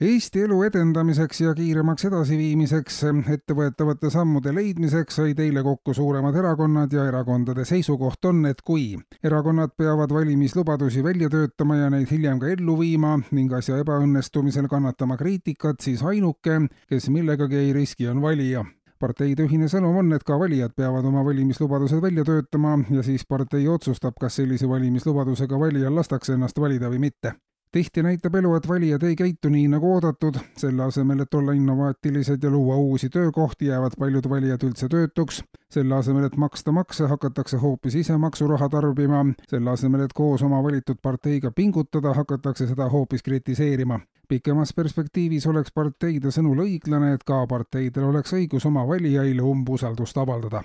Eesti elu edendamiseks ja kiiremaks edasiviimiseks ettevõetavate sammude leidmiseks said eile kokku suuremad erakonnad ja erakondade seisukoht on, et kui erakonnad peavad valimislubadusi välja töötama ja neid hiljem ka ellu viima ning asja ebaõnnestumisel kannatama kriitikat, siis ainuke, kes millegagi ei riski, on valija. Parteide ühine sõnum on, et ka valijad peavad oma valimislubadused välja töötama ja siis partei otsustab, kas sellise valimislubadusega valijal lastakse ennast valida või mitte tihti näitab elu, et valijad ei käitu nii nagu oodatud, selle asemel, et olla innovaatilised ja luua uusi töökohti, jäävad paljud valijad üldse töötuks. selle asemel, et maksta makse, hakatakse hoopis ise maksuraha tarbima, selle asemel, et koos oma valitud parteiga pingutada, hakatakse seda hoopis kritiseerima. pikemas perspektiivis oleks parteide sõnul õiglane, et ka parteidel oleks õigus oma valijaile umbusaldust avaldada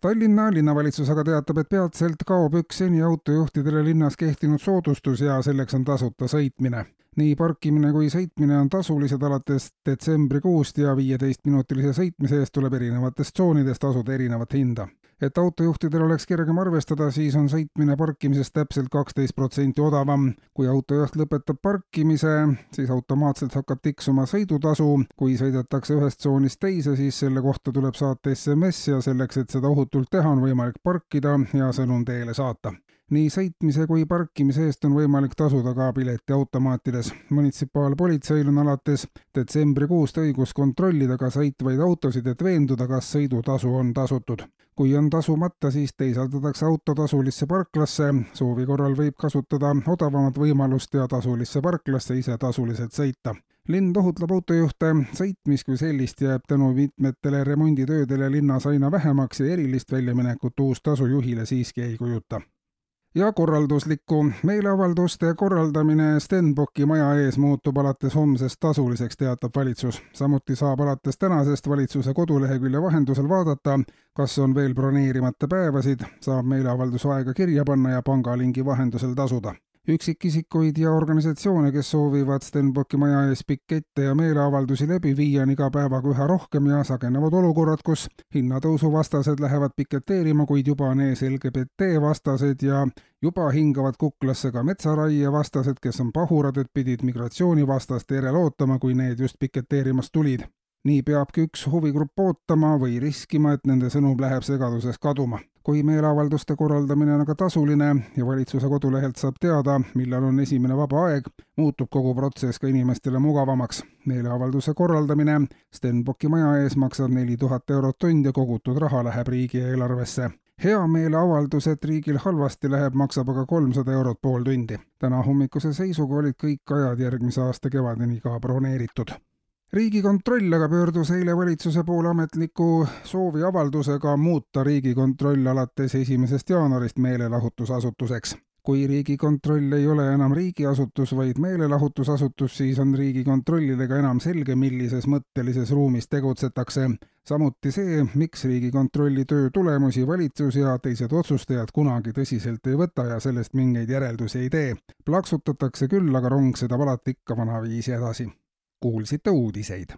Tallinna linnavalitsus aga teatab, et peatselt kaob üks seni autojuhtidele linnas kehtinud soodustus ja selleks on tasuta sõitmine. nii parkimine kui sõitmine on tasulised alates detsembrikuust ja viieteistminutilise sõitmise eest tuleb erinevatest tsoonidest tasuda erinevat hinda et autojuhtidel oleks kergem arvestada, siis on sõitmine parkimisest täpselt kaksteist protsenti odavam. kui autojuht lõpetab parkimise, siis automaatselt hakkab tiksuma sõidutasu. kui sõidetakse ühest tsoonist teise, siis selle kohta tuleb saata SMS ja selleks, et seda ohutult teha, on võimalik parkida ja sõnum teele saata nii sõitmise kui parkimise eest on võimalik tasuda ka piletiautomaatides. munitsipaalpolitseil on alates detsembrikuust õigus kontrollida ka sõitvaid autosid, et veenduda, kas sõidutasu on tasutud. kui on tasumata, siis teisaldatakse auto tasulisse parklasse, soovi korral võib kasutada odavamat võimalust ja tasulisse parklasse ise tasuliselt sõita linn ohutleb autojuhte, sõitmist kui sellist jääb tänu mitmetele remonditöödele linnas aina vähemaks ja erilist väljaminekut uus tasu juhile siiski ei kujuta ja korralduslikku. meeleavalduste korraldamine Stenbocki maja ees muutub alates homsest tasuliseks, teatab valitsus. samuti saab alates tänasest valitsuse kodulehekülje vahendusel vaadata, kas on veel broneerimata päevasid, saab meeleavalduse aega kirja panna ja pangalingi vahendusel tasuda üksikisikuid ja organisatsioone, kes soovivad Stenbocki maja ees pikette ja meeleavaldusi läbi viia, on iga päevaga üha rohkem ja sagenevad olukorrad, kus hinnatõusu vastased lähevad piketeerima, kuid juba on ees LGBT vastased ja juba hingavad kuklasse ka metsaraie vastased, kes on pahurad, et pidid migratsioonivastaste järel ootama, kui need just piketeerimas tulid. Nii peabki üks huvigrupp ootama või riskima, et nende sõnum läheb segaduses kaduma kui meeleavalduste korraldamine on aga tasuline ja valitsuse kodulehelt saab teada, millal on esimene vaba aeg, muutub kogu protsess ka inimestele mugavamaks. meeleavalduse korraldamine Stenbocki maja ees maksab neli tuhat eurot tund ja kogutud raha läheb riigieelarvesse hea meeleavaldus, et riigil halvasti läheb, maksab aga kolmsada eurot pool tundi. täna hommikuse seisuga olid kõik ajad järgmise aasta kevadeni ka broneeritud riigikontroll aga pöördus eile valitsuse poole ametliku sooviavaldusega muuta Riigikontroll alates esimesest jaanuarist meelelahutusasutuseks. kui Riigikontroll ei ole enam riigiasutus, vaid meelelahutusasutus, siis on Riigikontrollile ka enam selge, millises mõttelises ruumis tegutsetakse. samuti see, miks Riigikontrolli töö tulemusi valitsus ja teised otsustajad kunagi tõsiselt ei võta ja sellest mingeid järeldusi ei tee. plaksutatakse küll, aga rong sõidab alati ikka vanaviisi edasi kuulsite uudiseid.